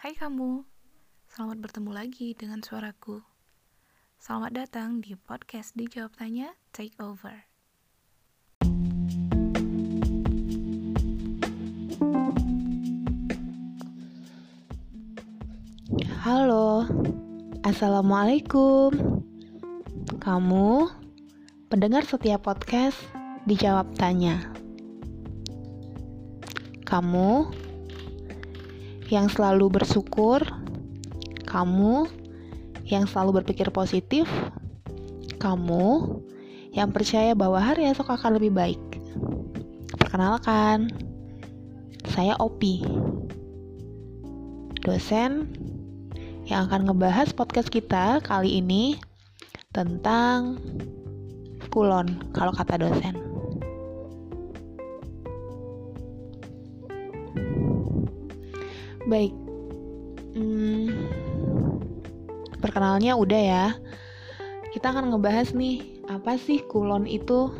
Hai kamu, selamat bertemu lagi dengan suaraku. Selamat datang di podcast Dijawab Tanya Take Over. Halo, Assalamualaikum Kamu pendengar setiap podcast Dijawab Tanya Kamu yang selalu bersyukur Kamu yang selalu berpikir positif Kamu yang percaya bahwa hari esok akan lebih baik Perkenalkan, saya Opi dosen yang akan ngebahas podcast kita kali ini tentang kulon kalau kata dosen. Baik, hmm, perkenalnya udah ya. Kita akan ngebahas nih apa sih kulon itu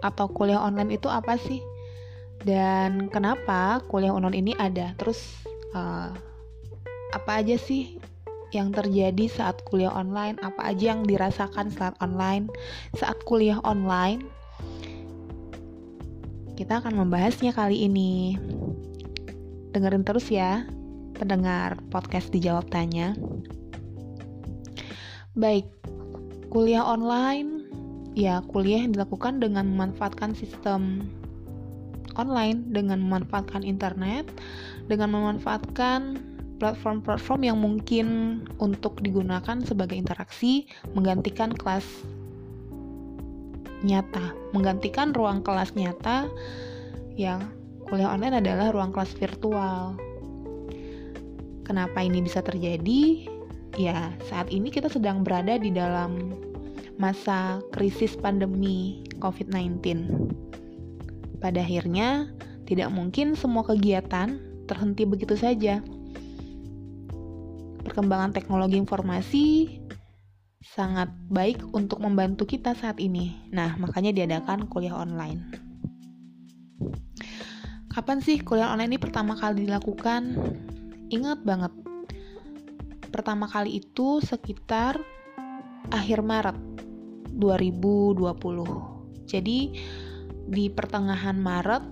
atau kuliah online itu apa sih? Dan kenapa kuliah online ini ada? Terus uh, apa aja sih yang terjadi saat kuliah online, apa aja yang dirasakan saat online, saat kuliah online. Kita akan membahasnya kali ini. Dengerin terus ya, pendengar podcast dijawab tanya. Baik, kuliah online ya kuliah yang dilakukan dengan memanfaatkan sistem online dengan memanfaatkan internet dengan memanfaatkan platform-platform yang mungkin untuk digunakan sebagai interaksi menggantikan kelas nyata, menggantikan ruang kelas nyata yang kuliah online adalah ruang kelas virtual. Kenapa ini bisa terjadi? Ya, saat ini kita sedang berada di dalam masa krisis pandemi COVID-19. Pada akhirnya, tidak mungkin semua kegiatan terhenti begitu saja. Perkembangan teknologi informasi sangat baik untuk membantu kita saat ini. Nah, makanya diadakan kuliah online. Kapan sih kuliah online ini pertama kali dilakukan? Ingat banget. Pertama kali itu sekitar akhir Maret 2020. Jadi di pertengahan Maret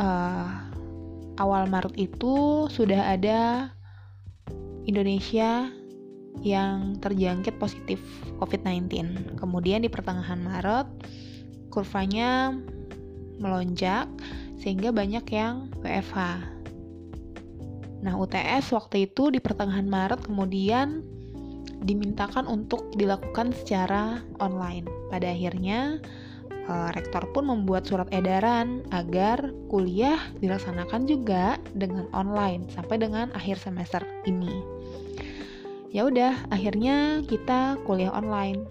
uh, awal Maret itu sudah ada Indonesia yang terjangkit positif COVID-19. Kemudian di pertengahan Maret kurvanya melonjak sehingga banyak yang WFH. Nah, UTS waktu itu di pertengahan Maret kemudian dimintakan untuk dilakukan secara online. Pada akhirnya uh, rektor pun membuat surat edaran agar kuliah dilaksanakan juga dengan online sampai dengan akhir semester ini. Ya udah, akhirnya kita kuliah online.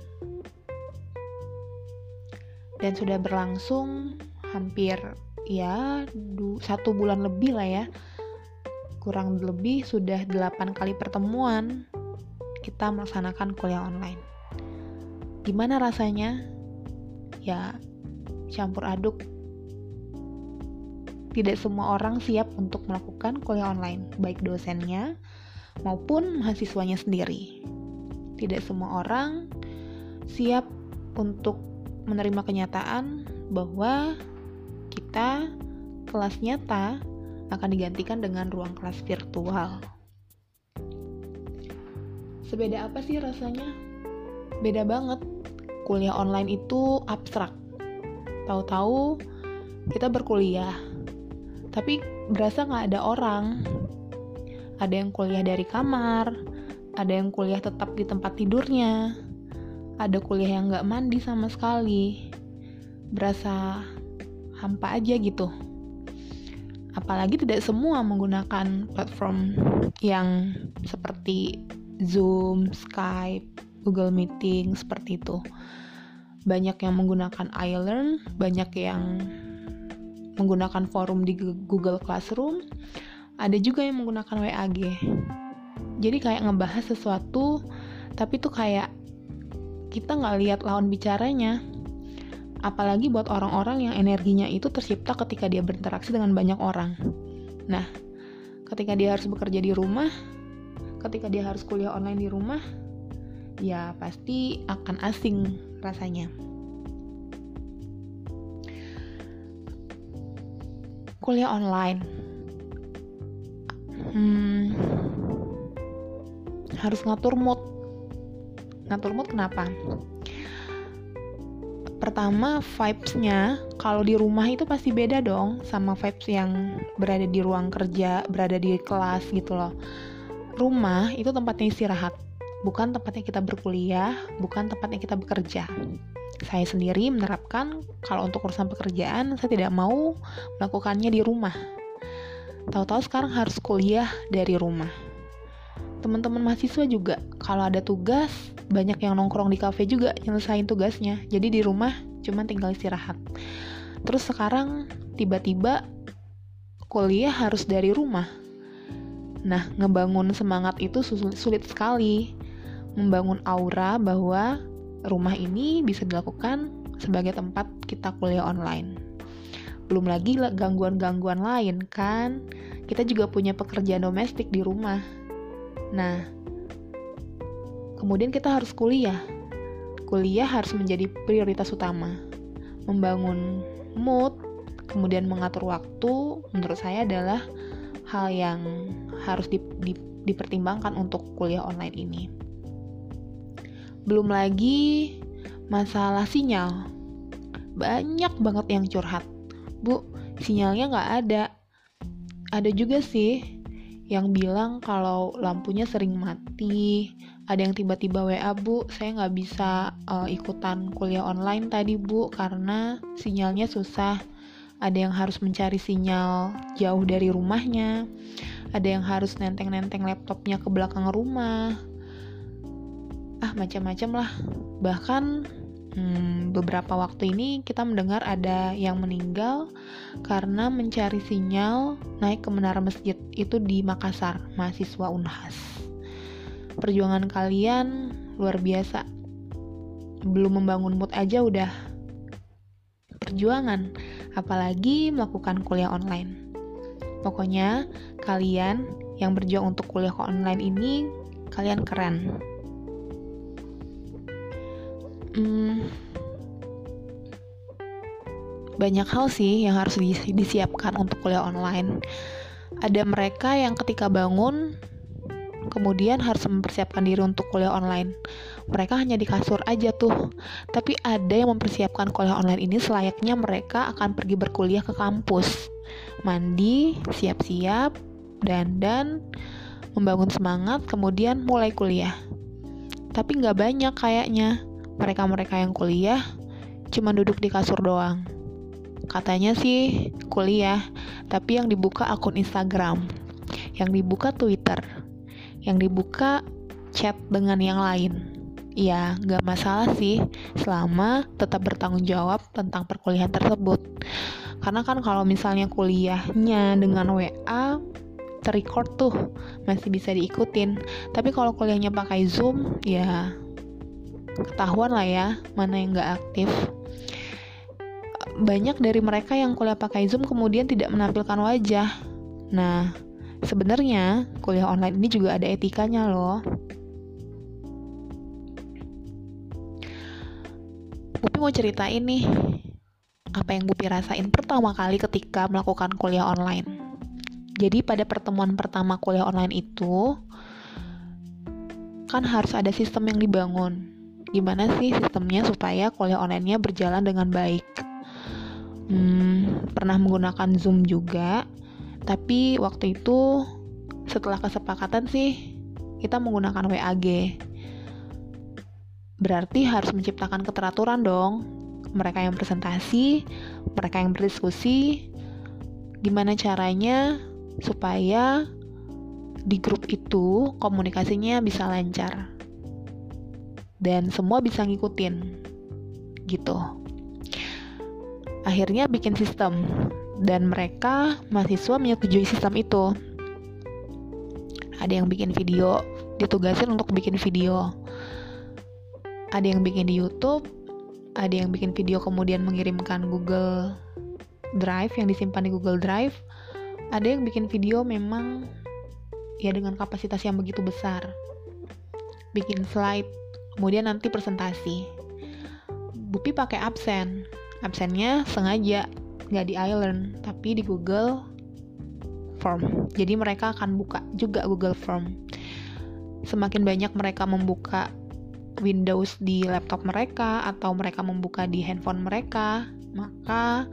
Dan sudah berlangsung hampir ya du, satu bulan lebih lah ya. Kurang lebih sudah delapan kali pertemuan kita melaksanakan kuliah online. Gimana rasanya? ya campur aduk. Tidak semua orang siap untuk melakukan kuliah online, baik dosennya maupun mahasiswanya sendiri. Tidak semua orang siap untuk menerima kenyataan bahwa kita kelas nyata akan digantikan dengan ruang kelas virtual. Sebeda apa sih rasanya? Beda banget kuliah online itu abstrak. Tahu-tahu kita berkuliah, tapi berasa nggak ada orang. Ada yang kuliah dari kamar, ada yang kuliah tetap di tempat tidurnya, ada kuliah yang nggak mandi sama sekali. Berasa hampa aja gitu. Apalagi tidak semua menggunakan platform yang seperti Zoom, Skype, Google Meeting seperti itu. Banyak yang menggunakan iLearn, banyak yang menggunakan forum di Google Classroom, ada juga yang menggunakan WAG. Jadi kayak ngebahas sesuatu, tapi tuh kayak kita nggak lihat lawan bicaranya. Apalagi buat orang-orang yang energinya itu tercipta ketika dia berinteraksi dengan banyak orang. Nah, ketika dia harus bekerja di rumah, ketika dia harus kuliah online di rumah, ya pasti akan asing rasanya. Kuliah online, hmm, harus ngatur mood. Ngatur mood kenapa? Pertama, vibes-nya kalau di rumah itu pasti beda dong sama vibes yang berada di ruang kerja, berada di kelas gitu loh. Rumah itu tempatnya istirahat, bukan tempatnya kita berkuliah, bukan tempatnya kita bekerja. Saya sendiri menerapkan kalau untuk urusan pekerjaan saya tidak mau melakukannya di rumah. Tahu-tahu sekarang harus kuliah dari rumah. Teman-teman mahasiswa juga. Kalau ada tugas banyak yang nongkrong di kafe juga nyelesain tugasnya. Jadi di rumah cuma tinggal istirahat. Terus sekarang tiba-tiba kuliah harus dari rumah. Nah ngebangun semangat itu sulit sekali. Membangun aura bahwa rumah ini bisa dilakukan sebagai tempat kita kuliah online. Belum lagi gangguan-gangguan lain kan? Kita juga punya pekerjaan domestik di rumah nah Kemudian kita harus kuliah. Kuliah harus menjadi prioritas utama. Membangun mood, kemudian mengatur waktu, menurut saya adalah hal yang harus di, di, dipertimbangkan untuk kuliah online ini. Belum lagi masalah sinyal. Banyak banget yang curhat. Bu, sinyalnya nggak ada. Ada juga sih yang bilang kalau lampunya sering mati, ada yang tiba-tiba WA bu. Saya nggak bisa uh, ikutan kuliah online tadi bu karena sinyalnya susah. Ada yang harus mencari sinyal jauh dari rumahnya. Ada yang harus nenteng-nenteng laptopnya ke belakang rumah. Ah macam-macam lah. Bahkan hmm, beberapa waktu ini kita mendengar ada yang meninggal karena mencari sinyal naik ke menara masjid itu di Makassar mahasiswa Unhas perjuangan kalian luar biasa. Belum membangun mood aja udah perjuangan, apalagi melakukan kuliah online. Pokoknya kalian yang berjuang untuk kuliah online ini kalian keren. Hmm, banyak hal sih yang harus disiapkan untuk kuliah online. Ada mereka yang ketika bangun kemudian harus mempersiapkan diri untuk kuliah online. Mereka hanya di kasur aja tuh. Tapi ada yang mempersiapkan kuliah online ini selayaknya mereka akan pergi berkuliah ke kampus. Mandi, siap-siap, dan membangun semangat, kemudian mulai kuliah. Tapi nggak banyak kayaknya mereka-mereka yang kuliah cuma duduk di kasur doang. Katanya sih kuliah, tapi yang dibuka akun Instagram, yang dibuka Twitter, yang dibuka chat dengan yang lain. Ya, nggak masalah sih selama tetap bertanggung jawab tentang perkuliahan tersebut. Karena kan kalau misalnya kuliahnya dengan WA, terrecord tuh masih bisa diikutin. Tapi kalau kuliahnya pakai Zoom, ya ketahuan lah ya mana yang nggak aktif. Banyak dari mereka yang kuliah pakai Zoom kemudian tidak menampilkan wajah. Nah, Sebenarnya kuliah online ini juga ada etikanya loh. Bupi mau cerita ini apa yang Bupi rasain pertama kali ketika melakukan kuliah online. Jadi pada pertemuan pertama kuliah online itu kan harus ada sistem yang dibangun. Gimana sih sistemnya supaya kuliah online-nya berjalan dengan baik? Hmm, pernah menggunakan Zoom juga tapi waktu itu setelah kesepakatan sih kita menggunakan WAG. Berarti harus menciptakan keteraturan dong. Mereka yang presentasi, mereka yang berdiskusi, gimana caranya supaya di grup itu komunikasinya bisa lancar dan semua bisa ngikutin. Gitu. Akhirnya bikin sistem. Dan mereka mahasiswa menyetujui sistem itu. Ada yang bikin video ditugasin untuk bikin video. Ada yang bikin di YouTube. Ada yang bikin video kemudian mengirimkan Google Drive yang disimpan di Google Drive. Ada yang bikin video memang ya dengan kapasitas yang begitu besar. Bikin slide kemudian nanti presentasi. Bupi pakai absen. Absennya sengaja nggak di iLearn tapi di Google Form. Jadi mereka akan buka juga Google Form. Semakin banyak mereka membuka Windows di laptop mereka atau mereka membuka di handphone mereka maka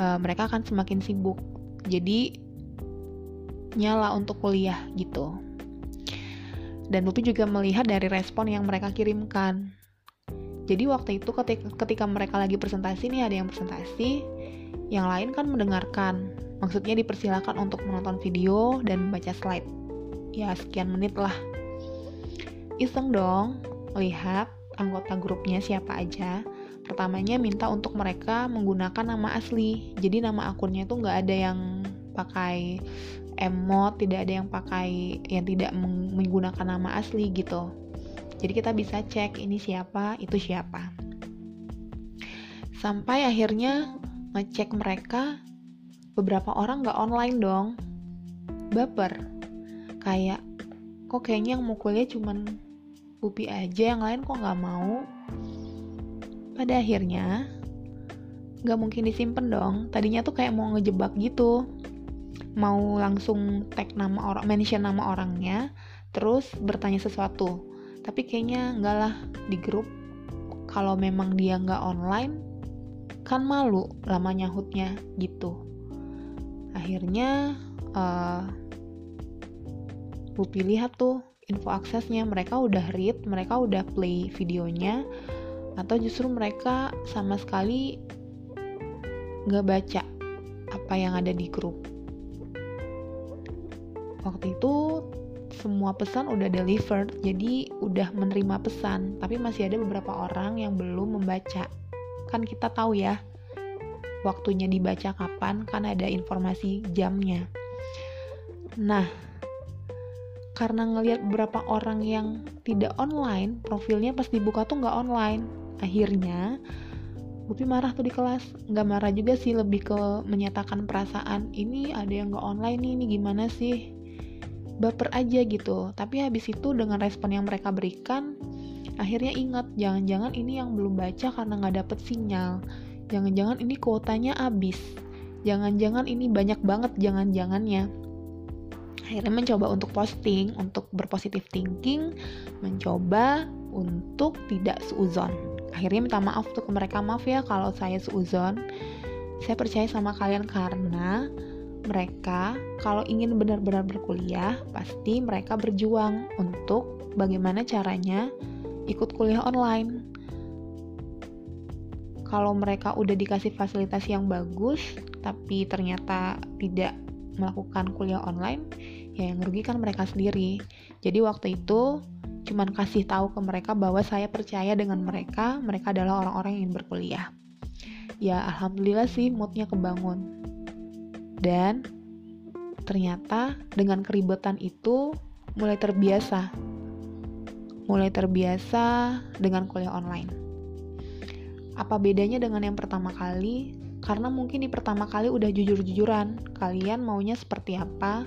uh, mereka akan semakin sibuk. Jadi nyala untuk kuliah gitu. Dan Lupi juga melihat dari respon yang mereka kirimkan. Jadi waktu itu ketika, ketika mereka lagi presentasi nih ada yang presentasi, yang lain kan mendengarkan. Maksudnya dipersilakan untuk menonton video dan membaca slide. Ya sekian menit lah. Iseng dong, lihat anggota grupnya siapa aja. Pertamanya minta untuk mereka menggunakan nama asli. Jadi nama akunnya itu nggak ada yang pakai emot, tidak ada yang pakai yang tidak menggunakan nama asli gitu. Jadi kita bisa cek ini siapa, itu siapa. Sampai akhirnya ngecek mereka beberapa orang nggak online dong. Baper. Kayak kok kayaknya yang mukulnya cuman Upi aja, yang lain kok nggak mau. Pada akhirnya nggak mungkin disimpan dong. Tadinya tuh kayak mau ngejebak gitu mau langsung tag nama orang mention nama orangnya terus bertanya sesuatu. Tapi kayaknya enggak lah di grup. Kalau memang dia nggak online kan malu lama nyahutnya gitu. Akhirnya uh, Pupi lihat tuh info aksesnya. Mereka udah read mereka udah play videonya atau justru mereka sama sekali nggak baca apa yang ada di grup waktu itu semua pesan udah delivered jadi udah menerima pesan. Tapi masih ada beberapa orang yang belum membaca. Kan kita tahu ya waktunya dibaca kapan kan ada informasi jamnya. Nah karena ngelihat beberapa orang yang tidak online profilnya pas dibuka tuh nggak online. Akhirnya Bupi marah tuh di kelas. Nggak marah juga sih lebih ke menyatakan perasaan ini ada yang nggak online nih ini gimana sih baper aja gitu. Tapi habis itu dengan respon yang mereka berikan akhirnya ingat jangan-jangan ini yang belum baca karena nggak dapet sinyal. Jangan-jangan ini kuotanya habis. Jangan-jangan ini banyak banget jangan-jangannya. Akhirnya mencoba untuk posting untuk berpositif thinking mencoba untuk tidak seuzon. Akhirnya minta maaf tuh ke mereka maaf ya kalau saya seuzon. Saya percaya sama kalian karena mereka kalau ingin benar-benar berkuliah, pasti mereka berjuang untuk bagaimana caranya ikut kuliah online. Kalau mereka udah dikasih fasilitas yang bagus, tapi ternyata tidak melakukan kuliah online, ya yang rugi kan mereka sendiri. Jadi waktu itu cuman kasih tahu ke mereka bahwa saya percaya dengan mereka, mereka adalah orang-orang yang ingin berkuliah. Ya alhamdulillah sih moodnya kebangun dan ternyata dengan keribetan itu mulai terbiasa. Mulai terbiasa dengan kuliah online. Apa bedanya dengan yang pertama kali? Karena mungkin di pertama kali udah jujur-jujuran, kalian maunya seperti apa?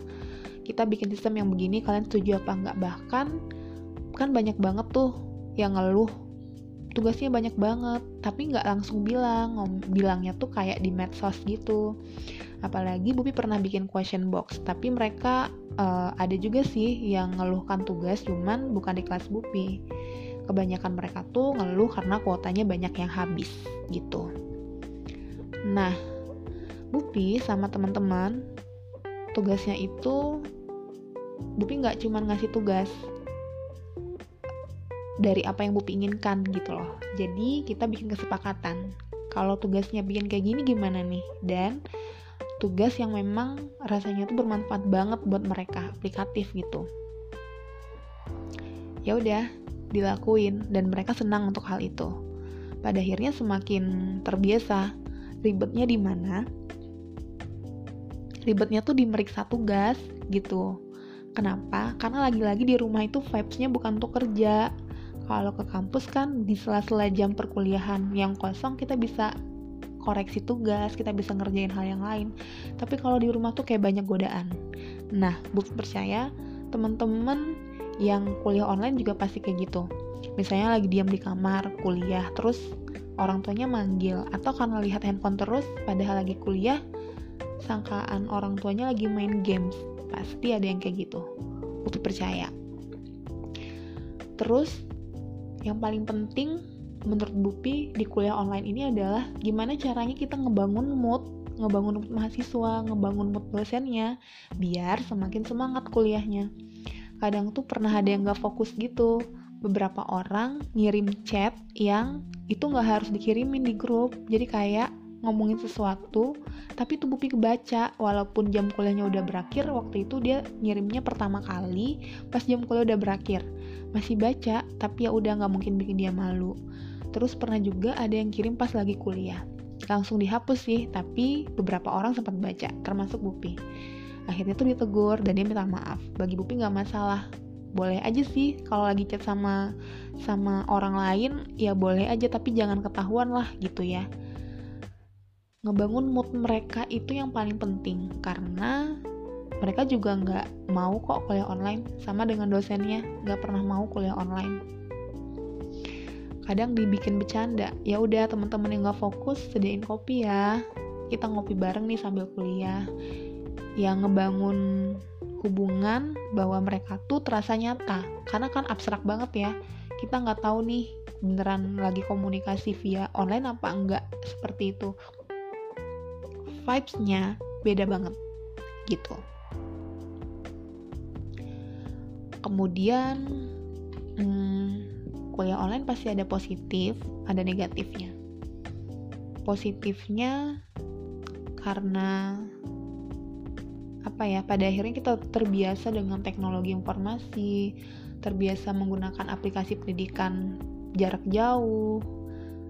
Kita bikin sistem yang begini, kalian setuju apa enggak? Bahkan kan banyak banget tuh yang ngeluh tugasnya banyak banget tapi nggak langsung bilang bilangnya tuh kayak di medsos gitu. Apalagi Bupi pernah bikin question box tapi mereka uh, ada juga sih yang ngeluhkan tugas cuman bukan di kelas Bupi. Kebanyakan mereka tuh ngeluh karena kuotanya banyak yang habis gitu. Nah Bupi sama teman-teman tugasnya itu Bupi nggak cuma ngasih tugas dari apa yang Bupi inginkan gitu loh. Jadi kita bikin kesepakatan. Kalau tugasnya bikin kayak gini gimana nih? Dan tugas yang memang rasanya tuh bermanfaat banget buat mereka, aplikatif gitu. Ya udah, dilakuin dan mereka senang untuk hal itu. Pada akhirnya semakin terbiasa. Ribetnya di mana? Ribetnya tuh di meriksa tugas gitu. Kenapa? Karena lagi-lagi di rumah itu vibes-nya bukan untuk kerja, kalau ke kampus kan di sela-sela jam perkuliahan yang kosong kita bisa koreksi tugas kita bisa ngerjain hal yang lain. Tapi kalau di rumah tuh kayak banyak godaan. Nah bukti percaya teman-teman yang kuliah online juga pasti kayak gitu. Misalnya lagi diam di kamar kuliah terus orang tuanya manggil. Atau karena lihat handphone terus padahal lagi kuliah sangkaan orang tuanya lagi main games. Pasti ada yang kayak gitu. Bukti percaya. Terus yang paling penting menurut Bupi di kuliah online ini adalah gimana caranya kita ngebangun mood ngebangun mood mahasiswa, ngebangun mood dosennya biar semakin semangat kuliahnya. Kadang tuh pernah ada yang gak fokus gitu. Beberapa orang ngirim chat yang itu gak harus dikirimin di grup. Jadi kayak ngomongin sesuatu tapi tuh Bupi kebaca. Walaupun jam kuliahnya udah berakhir waktu itu dia ngirimnya pertama kali pas jam kuliah udah berakhir. Masih baca tapi ya udah nggak mungkin bikin dia malu. Terus pernah juga ada yang kirim pas lagi kuliah. Langsung dihapus sih tapi beberapa orang sempat baca termasuk Bupi akhirnya tuh ditegur dan dia minta maaf. Bagi Bupi nggak masalah. Boleh aja sih kalau lagi chat sama sama orang lain ya boleh aja tapi jangan ketahuan lah gitu ya ngebangun mood mereka itu yang paling penting. Karena mereka juga nggak mau kok kuliah online sama dengan dosennya. Nggak pernah mau kuliah online. Kadang dibikin bercanda ya udah teman-teman yang nggak fokus sediain kopi ya. Kita ngopi bareng nih sambil kuliah. Yang ngebangun hubungan bahwa mereka tuh terasa nyata. Karena kan abstrak banget ya. Kita nggak tahu nih beneran lagi komunikasi via online apa enggak seperti itu vibesnya beda banget gitu. Kemudian hmm, kuliah online pasti ada positif ada negatifnya. Positifnya karena apa ya pada akhirnya kita terbiasa dengan teknologi informasi terbiasa menggunakan aplikasi pendidikan jarak jauh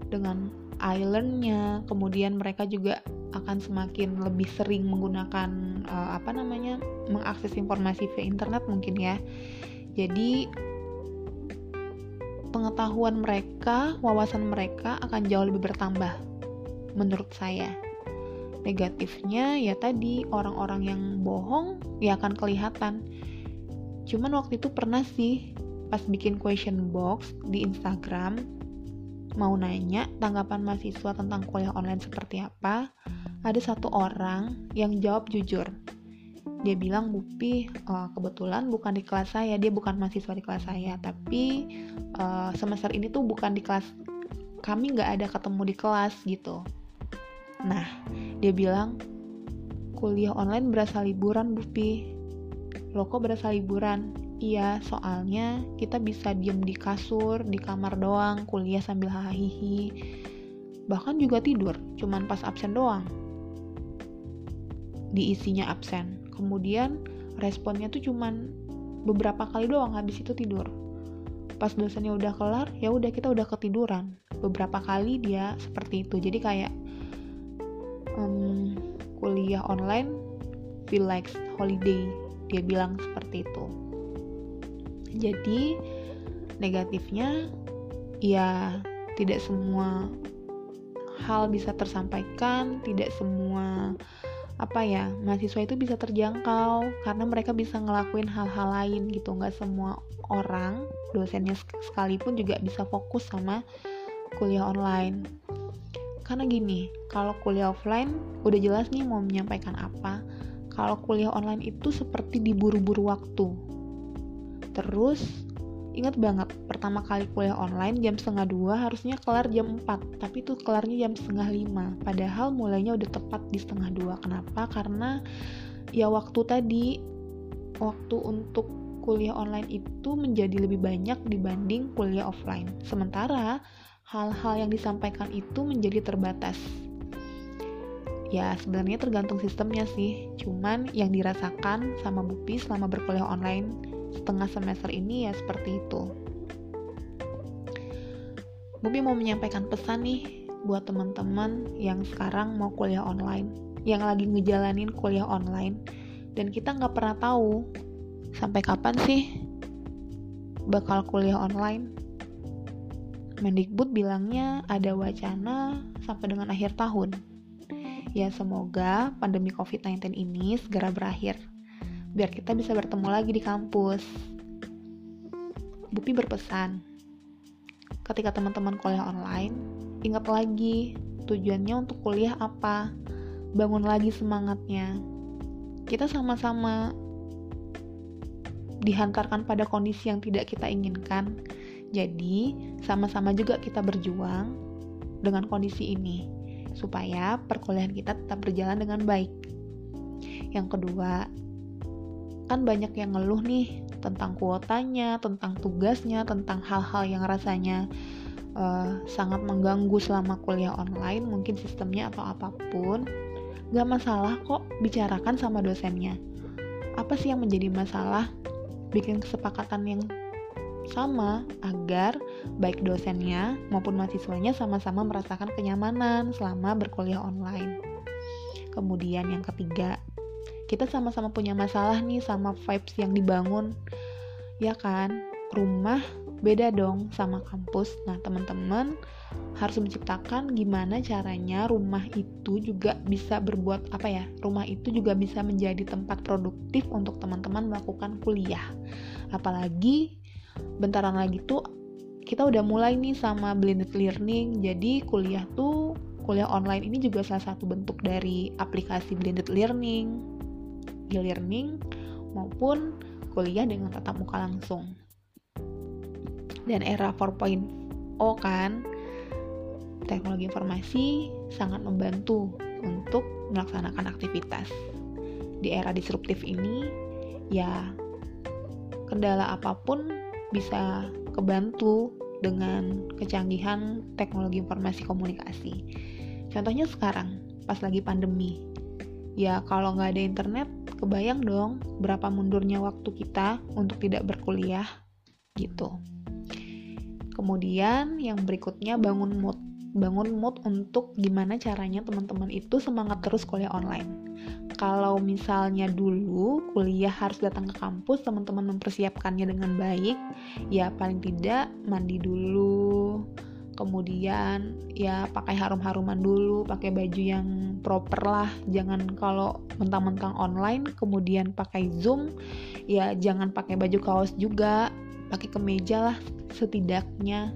dengan islandnya kemudian mereka juga akan semakin lebih sering menggunakan uh, apa namanya mengakses informasi via internet mungkin ya. Jadi pengetahuan mereka wawasan mereka akan jauh lebih bertambah menurut saya. Negatifnya ya tadi orang-orang yang bohong ya akan kelihatan. Cuman waktu itu pernah sih pas bikin question box di Instagram mau nanya tanggapan mahasiswa tentang kuliah online seperti apa ada satu orang yang jawab jujur. Dia bilang, Bupi, uh, kebetulan bukan di kelas saya, dia bukan mahasiswa di kelas saya, tapi uh, semester ini tuh bukan di kelas, kami nggak ada ketemu di kelas gitu. Nah, dia bilang, kuliah online berasa liburan, Bupi. Lo kok berasa liburan? Iya, soalnya kita bisa diem di kasur, di kamar doang, kuliah sambil hahihi. Bahkan juga tidur, cuman pas absen doang diisinya absen. Kemudian responnya tuh cuman beberapa kali doang habis itu tidur. Pas dosennya udah kelar ya udah kita udah ketiduran. Beberapa kali dia seperti itu. Jadi kayak um, kuliah online feel like holiday. Dia bilang seperti itu. Jadi negatifnya ya tidak semua hal bisa tersampaikan tidak semua apa ya mahasiswa itu bisa terjangkau karena mereka bisa ngelakuin hal-hal lain gitu. Nggak semua orang dosennya sekalipun juga bisa fokus sama kuliah online. Karena gini kalau kuliah offline udah jelas nih mau menyampaikan apa. Kalau kuliah online itu seperti diburu-buru waktu. Terus Ingat banget, pertama kali kuliah online jam setengah dua harusnya kelar jam 4, tapi tuh kelarnya jam setengah lima. Padahal mulainya udah tepat di setengah dua. Kenapa? Karena ya waktu tadi, waktu untuk kuliah online itu menjadi lebih banyak dibanding kuliah offline. Sementara hal-hal yang disampaikan itu menjadi terbatas. Ya sebenarnya tergantung sistemnya sih, cuman yang dirasakan sama Bupi selama berkuliah online setengah semester ini ya seperti itu. Bubi mau menyampaikan pesan nih buat teman-teman yang sekarang mau kuliah online, yang lagi ngejalanin kuliah online, dan kita nggak pernah tahu sampai kapan sih bakal kuliah online. Mendikbud bilangnya ada wacana sampai dengan akhir tahun. Ya semoga pandemi COVID-19 ini segera berakhir biar kita bisa bertemu lagi di kampus. Bupi berpesan, ketika teman-teman kuliah online, ingat lagi tujuannya untuk kuliah apa, bangun lagi semangatnya. Kita sama-sama dihantarkan pada kondisi yang tidak kita inginkan, jadi sama-sama juga kita berjuang dengan kondisi ini supaya perkuliahan kita tetap berjalan dengan baik. Yang kedua, kan banyak yang ngeluh nih tentang kuotanya, tentang tugasnya, tentang hal-hal yang rasanya uh, sangat mengganggu selama kuliah online, mungkin sistemnya atau apa pun. Gak masalah kok bicarakan sama dosennya. Apa sih yang menjadi masalah? Bikin kesepakatan yang sama agar baik dosennya maupun mahasiswanya sama-sama merasakan kenyamanan selama berkuliah online. Kemudian yang ketiga, kita sama-sama punya masalah nih sama vibes yang dibangun. Ya kan? Rumah beda dong sama kampus. Nah teman-teman harus menciptakan gimana caranya rumah itu juga bisa berbuat apa ya rumah itu juga bisa menjadi tempat produktif untuk teman-teman melakukan kuliah. Apalagi bentaran lagi tuh kita udah mulai nih sama blended learning. Jadi kuliah tuh kuliah online ini juga salah satu bentuk dari aplikasi blended learning e-learning maupun kuliah dengan tatap muka langsung. Dan era 4.0 kan, teknologi informasi sangat membantu untuk melaksanakan aktivitas. Di era disruptif ini, ya kendala apa pun bisa kebantu dengan kecanggihan teknologi informasi komunikasi. Contohnya sekarang, pas lagi pandemi, ya kalau nggak ada internet kebayang dong berapa mundurnya waktu kita untuk tidak berkuliah gitu. Kemudian yang berikutnya bangun mood bangun mood untuk gimana caranya teman-teman itu semangat terus kuliah online. Kalau misalnya dulu kuliah harus datang ke kampus teman-teman mempersiapkannya dengan baik ya paling tidak mandi dulu kemudian ya pakai harum-haruman dulu pakai baju yang proper lah. Jangan kalau mentang-mentang online kemudian pakai zoom ya jangan pakai baju kaos juga. Pakai kemeja lah setidaknya.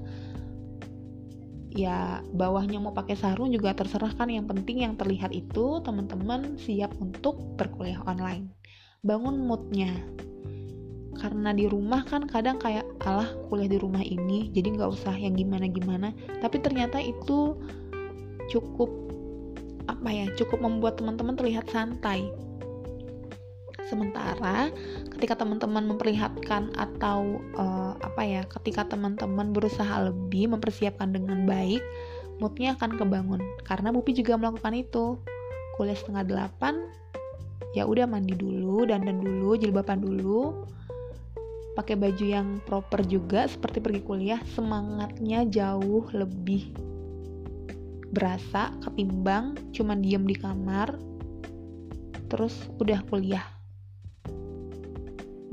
Ya bawahnya mau pakai sarung juga terserah kan. Yang penting yang terlihat itu teman-teman siap untuk berkuliah online. Bangun moodnya karena di rumah kan kadang kayak alah kuliah di rumah ini jadi nggak usah yang gimana gimana tapi ternyata itu cukup apa ya cukup membuat teman-teman terlihat santai. Sementara ketika teman-teman memperlihatkan atau uh, apa ya ketika teman-teman berusaha lebih mempersiapkan dengan baik moodnya akan kebangun. Karena Bupi juga melakukan itu. Kuliah setengah delapan ya udah mandi dulu dan dan dulu jilbaban dulu pakai baju yang proper juga seperti pergi kuliah semangatnya jauh lebih berasa ketimbang cuman diem di kamar terus udah kuliah.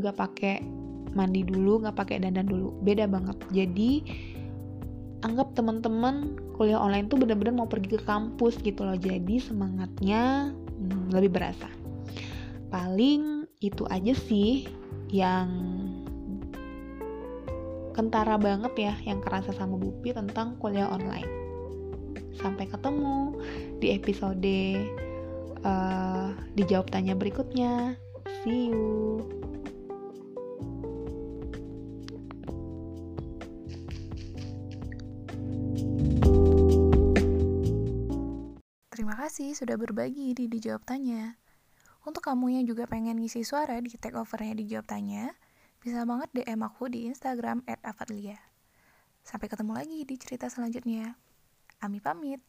Gak pakai mandi dulu gak pakai dandan dulu beda banget. Jadi anggap teman-teman kuliah online tuh bener-bener mau pergi ke kampus gitu loh jadi semangatnya hmm, lebih berasa. Paling itu aja sih yang kentara banget ya yang kerasa sama Bupi tentang kuliah online. Sampai ketemu di episode uh, dijawab tanya berikutnya. See you. Terima kasih sudah berbagi di Dijawab Tanya. Untuk kamu yang juga pengen ngisi suara di takeovernya Dijawab Tanya, bisa banget DM aku di Instagram @afadlia. Sampai ketemu lagi di cerita selanjutnya. Ami pamit.